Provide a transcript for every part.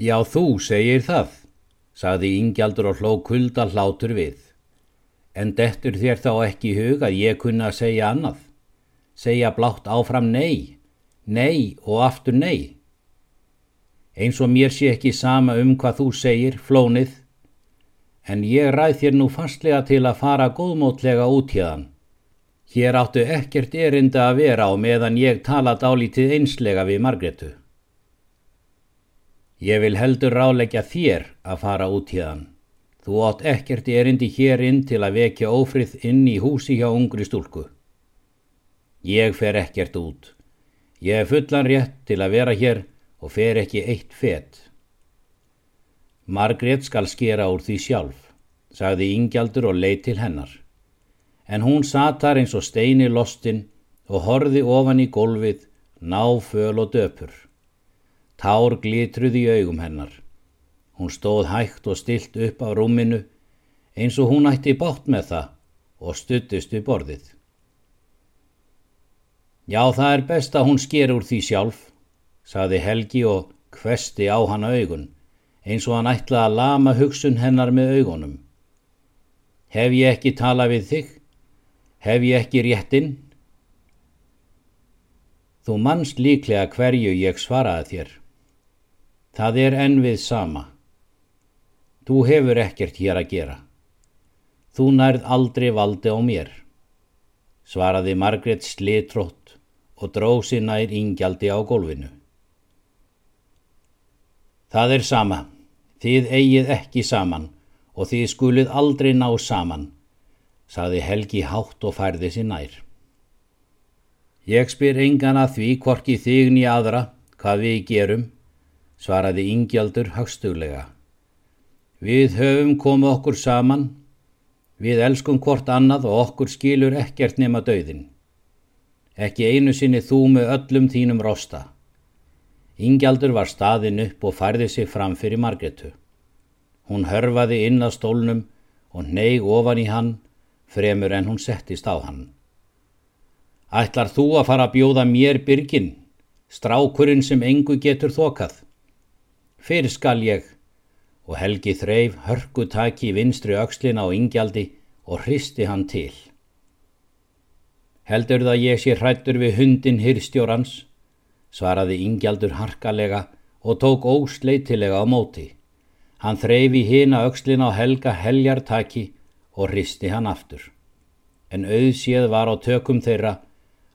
Já, þú segir það, sagði Ingjaldur og hló kulda hlátur við. En dettur þér þá ekki hug að ég kunna að segja annað? Segja blátt áfram nei, nei og aftur nei. Eins og mér sé ekki sama um hvað þú segir, flónið, en ég ræð þér nú fastlega til að fara góðmótlega út hérðan. Hér áttu ekkert erinda að vera á meðan ég tala dálítið einslega við Margretu. Ég vil heldur ráleggja þér að fara út hérðan. Þú átt ekkert erindi hér inn til að vekja ófrið inn í húsi hjá ungri stúlku. Ég fer ekkert út. Ég er fullan rétt til að vera hér og fer ekki eitt fett. Margrét skal skera úr því sjálf, sagði Ingjaldur og leið til hennar en hún satar eins og steini lostin og horði ofan í gólfið, náföl og döpur. Tár glitruði í augum hennar. Hún stóð hægt og stilt upp á rúminu eins og hún ætti bátt með það og stuttist við borðið. Já, það er best að hún sker úr því sjálf, saði Helgi og hvesti á hana augun, eins og hann ætlaði að lama hugsun hennar með augunum. Hef ég ekki talað við þig? Hef ég ekki réttinn? Þú mannst líklega hverju ég svaraði þér. Það er enn við sama. Þú hefur ekkert hér að gera. Þú nærð aldrei valdi á mér. Svaraði Margret slitrótt og dróð sér nær ingjaldi á gólfinu. Það er sama. Þið eigið ekki saman og þið skulið aldrei ná saman saði Helgi hátt og færði sér nær. Ég spyr engan að því hvorki þig nýja aðra hvað við gerum, svaraði Ingjaldur hagstuglega. Við höfum komið okkur saman, við elskum hvort annað og okkur skilur ekkert nema döðin. Ekki einu sinni þú með öllum þínum rosta. Ingjaldur var staðin upp og færði sig fram fyrir Margretu. Hún hörfaði inn að stólnum og neig ofan í hann fremur en hún settist á hann. Ætlar þú að fara að bjóða mér byrgin, strákurinn sem engu getur þokað? Fyrr skal ég, og Helgi þreif hörku taki vinstri aukslina á ingjaldi og hristi hann til. Heldur það ég sé hrættur við hundin hyrstjórans, svaraði ingjaldur harkalega og tók ósleitilega á móti. Hann þreifi hina aukslina á Helga heljartaki og hristi hann aftur. En auðséð var á tökum þeirra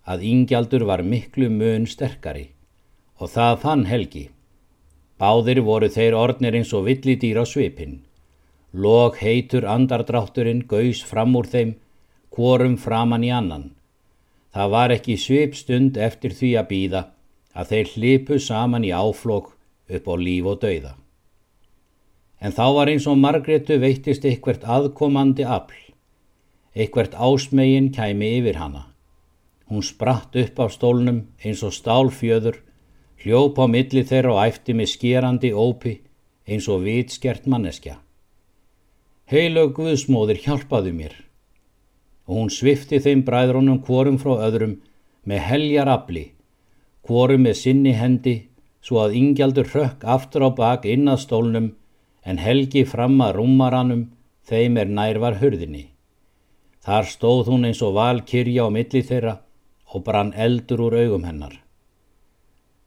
að Ingjaldur var miklu mun sterkari og það fann Helgi. Báðir voru þeir ornir eins og villidýr á svipin. Log heitur andardrátturinn gaus fram úr þeim, hvorum framann í annan. Það var ekki svipstund eftir því að býða að þeir hlipu saman í áflokk upp á líf og dauða en þá var eins og Margretu veittist eitthvert aðkomandi afl, eitthvert ásmegin kæmi yfir hana. Hún spratt upp af stólnum eins og stálfjöður, hljóp á milli þeirra og æfti með skérandi ópi eins og vitskert manneskja. Heilög Guðsmóðir hjálpaðu mér og hún svifti þeim bræðrónum kvorum frá öðrum með heljar afli, kvorum með sinni hendi svo að ingjaldur hrökk aftur á bak inn að stólnum en Helgi fram að rúmaranum þeim er nær var hurðinni. Þar stóð hún eins og valkyrja á milli þeirra og brann eldur úr augum hennar.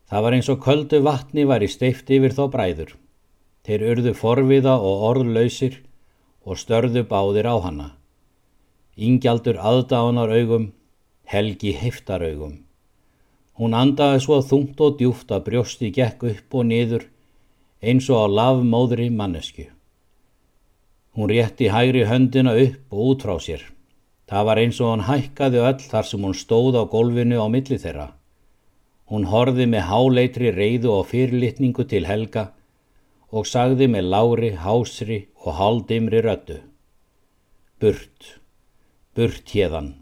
Það var eins og köldu vatni var í steift yfir þó bræður. Þeir urðu forviða og orðlausir og störðu báðir á hanna. Ingjaldur aðdánar augum, Helgi heftar augum. Hún andaði svo þungt og djúft að brjósti gekk upp og niður eins og á lafmóðri mannesku. Hún rétti hægri höndina upp og út frá sér. Það var eins og hann hækkaði öll þar sem hún stóð á golfinu á milli þeirra. Hún horði með háleitri reyðu og fyrirlitningu til Helga og sagði með lári, hásri og haldimri röttu. Burt, burt hérðan.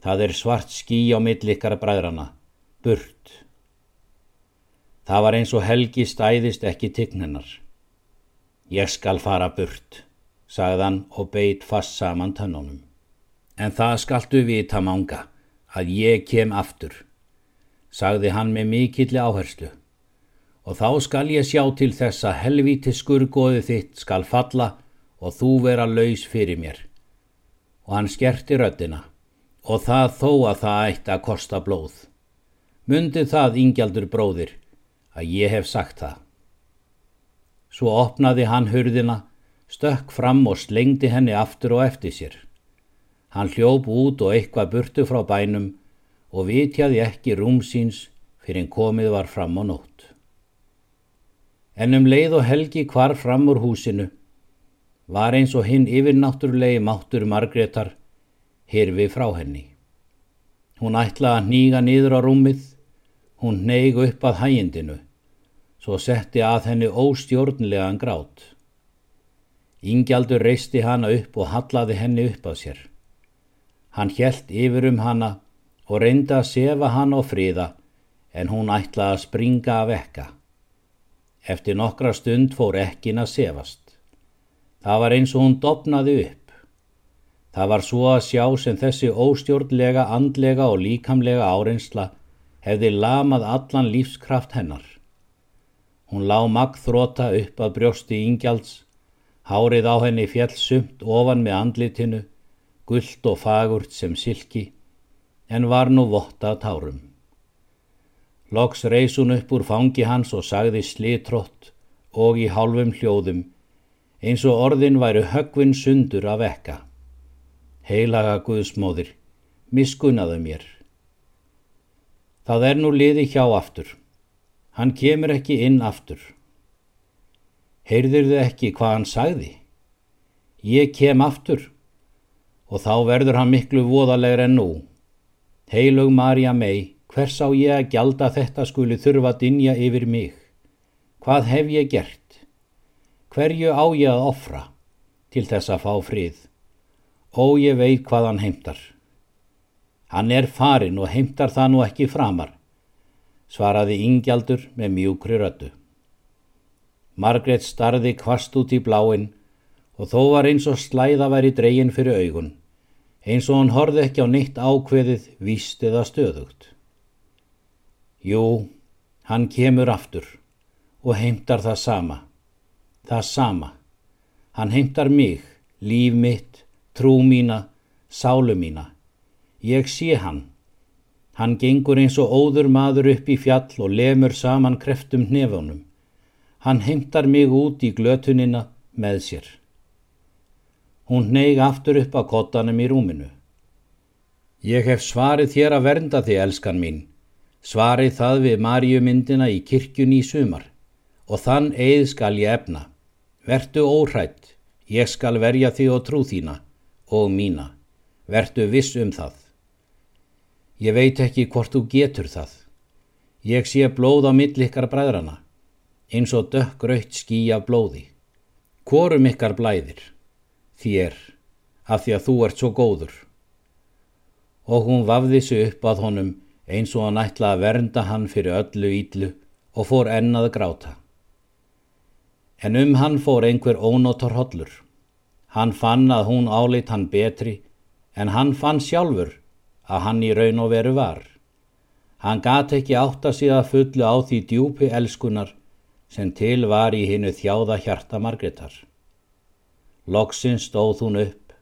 Það er svart skí á millikara bræðrana. Burt. Það var eins og Helgi stæðist ekki tignennar. Ég skal fara burt, sagðan og beit fast saman tönnunum. En það skaltu vita manga, að ég kem aftur, sagði hann með mikilli áherslu. og þá skal ég sjá til þess að helvíti skurgoði þitt skal falla og þú vera laus fyrir mér. Og hann skerti röddina og það þó að það ætti að kosta blóð. Mundi það, Ingjaldur bróðir, að ég hef sagt það. Svo opnaði hann hurðina, stökk fram og slengdi henni aftur og eftir sér. Hann hljóp út og eitthvað burtu frá bænum og vitjaði ekki rúmsíns fyrir en komið var fram á nótt. En um leið og helgi hvar fram úr húsinu var eins og hinn yfirnáttúrulegi máttur Margreðar hirfi frá henni. Hún ætlaði að nýga niður á rúmið, hún neig upp að hægindinu, svo setti að henni óstjórnlegan grát. Ingjaldur reisti hana upp og hallaði henni upp að sér. Hann hjælt yfir um hana og reyndi að sefa hann á fríða en hún ætlaði að springa af ekka. Eftir nokkra stund fór ekkin að sefast. Það var eins og hún dopnaði upp. Það var svo að sjá sem þessi óstjórnlega, andlega og líkamlega áreinsla hefði lamað allan lífskraft hennar. Hún lá magþróta upp að brjósti íngjalds, hárið á henni fjell sumt ofan með andlitinu, gullt og fagurt sem silki, en var nú votta tárum. Loks reys hún upp úr fangi hans og sagði slitrótt og í hálfum hljóðum, eins og orðin væru högvin sundur af ekka. Heilaga Guðsmóðir, miskunnaðu mér. Það er nú liði hjá aftur. Hann kemur ekki inn aftur. Heyrðir þau ekki hvað hann sagði? Ég kem aftur og þá verður hann miklu voðalegur en nú. Heilug Marja mei, hvers á ég að gjalda þetta skuli þurfa dinja yfir mig? Hvað hef ég gert? Hverju á ég að ofra til þess að fá frið? Ó ég veit hvað hann heimtar. Hann er farin og heimtar það nú ekki framar, svaraði Ingjaldur með mjúkri rödu. Margret starði kvast út í bláinn og þó var eins og slæða væri dregin fyrir augun, eins og hann horði ekki á neitt ákveðið víst eða stöðugt. Jú, hann kemur aftur og heimtar það sama, það sama. Hann heimtar mig, líf mitt, trú mína, sálu mína. Ég sé hann. Hann gengur eins og óður maður upp í fjall og lemur saman kreftum hnefunum. Hann heimtar mig út í glötunina með sér. Hún neig aftur upp á kottanum í rúminu. Ég hef svarið þér að vernda þig, elskan mín. Svarið það við Marjumyndina í kirkjun í sumar og þann eið skal ég efna. Vertu óhrætt, ég skal verja þig og trú þína og mína. Vertu viss um það. Ég veit ekki hvort þú getur það. Ég sé blóð á millikar bræðrana, eins og dökkraut skí af blóði. Hvorum ykkar blæðir? Þér, af því að þú ert svo góður. Og hún vafði sig upp að honum eins og hann ætla að vernda hann fyrir öllu ídlu og fór ennað gráta. En um hann fór einhver ónóttar hollur. Hann fann að hún áleitt hann betri en hann fann sjálfur að hann í raun og veru var. Hann gat ekki átt að síða fullu á því djúpi elskunar sem til var í hinnu þjáða hjarta Margreðar. Loksinn stóð hún upp,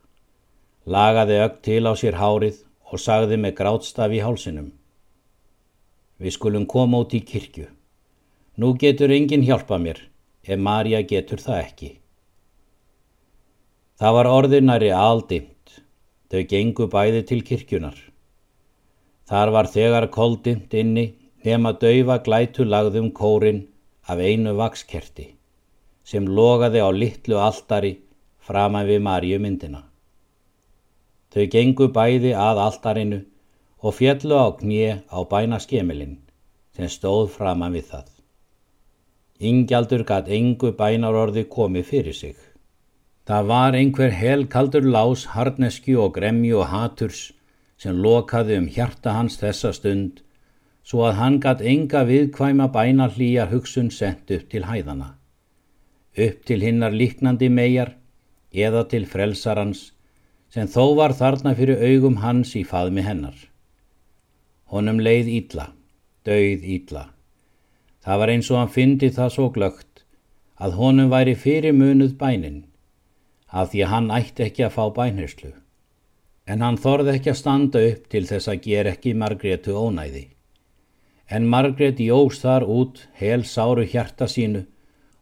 lagaði ögg til á sér hárið og sagði með grátstaf í hálsinum. Við skulum koma út í kirkju. Nú getur enginn hjálpa mér ef Marja getur það ekki. Það var orðinari aldimt, þau gengu bæði til kirkjunar. Þar var þegar koldimt inni nema daufa glætu lagðum kórin af einu vakskerti sem logaði á litlu altari framan við Marju myndina. Þau gengu bæði að altarinu og fjallu á knið á bæna skemilinn sem stóð framan við það. Ingjaldur gatt engu bænarorði komið fyrir sig. Það var einhver helkaldur lás, harneski og gremju og haturs sem lokaði um hjarta hans þessa stund svo að hann gatt enga viðkvæma bæna hlýja hugsun sendt upp til hæðana. Upp til hinnar líknandi megar eða til frelsarans sem þó var þarna fyrir augum hans í faðmi hennar. Honum leið ítla, dauð ítla. Það var eins og hann fyndi það svo glögt að honum væri fyrir munuð bænin, af því að hann ætti ekki að fá bænherslu. En hann þorði ekki að standa upp til þess að gera ekki Margretu ónæði. En Margret jós þar út hel sáru hjarta sínu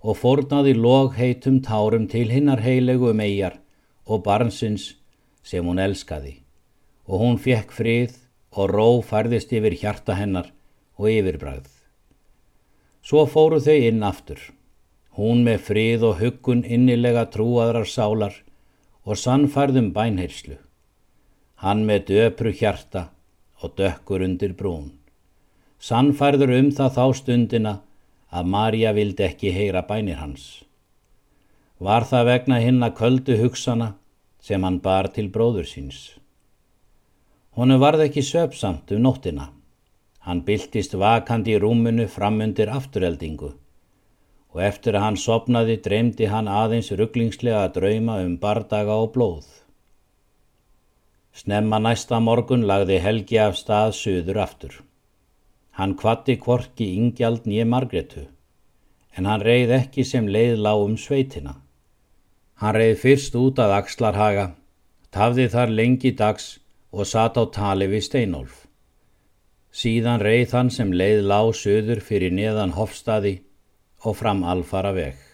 og fornaði log heitum tárum til hinnar heilegu megar og barnsins sem hún elskaði. Og hún fekk frið og ró færðist yfir hjarta hennar og yfirbræð. Svo fóru þau inn aftur, hún með frið og huggun innilega trúaðrar sálar og sannfærðum bænherslu, hann með döpru hjarta og dökkur undir brún. Sannfærður um það þá stundina að Marja vildi ekki heyra bænir hans. Var það vegna hinn að köldu hugsana sem hann bar til bróður síns. Honu varð ekki söpsamt um nóttina. Hann byltist vakandi í rúmunu framundir afturheldingu og eftir að hann sopnaði dreymdi hann aðeins rugglingslega að drauma um bardaga og blóð. Snemma næsta morgun lagði Helgi af stað söður aftur. Hann kvatti kvorki yngjald nýje Margretu, en hann reið ekki sem leið lág um sveitina. Hann reið fyrst út að Axlarhaga, tafði þar lengi dags og satt á tali við Steinolf. Síðan reið hann sem leið lág söður fyrir neðan hofstaði og fram alfara veg.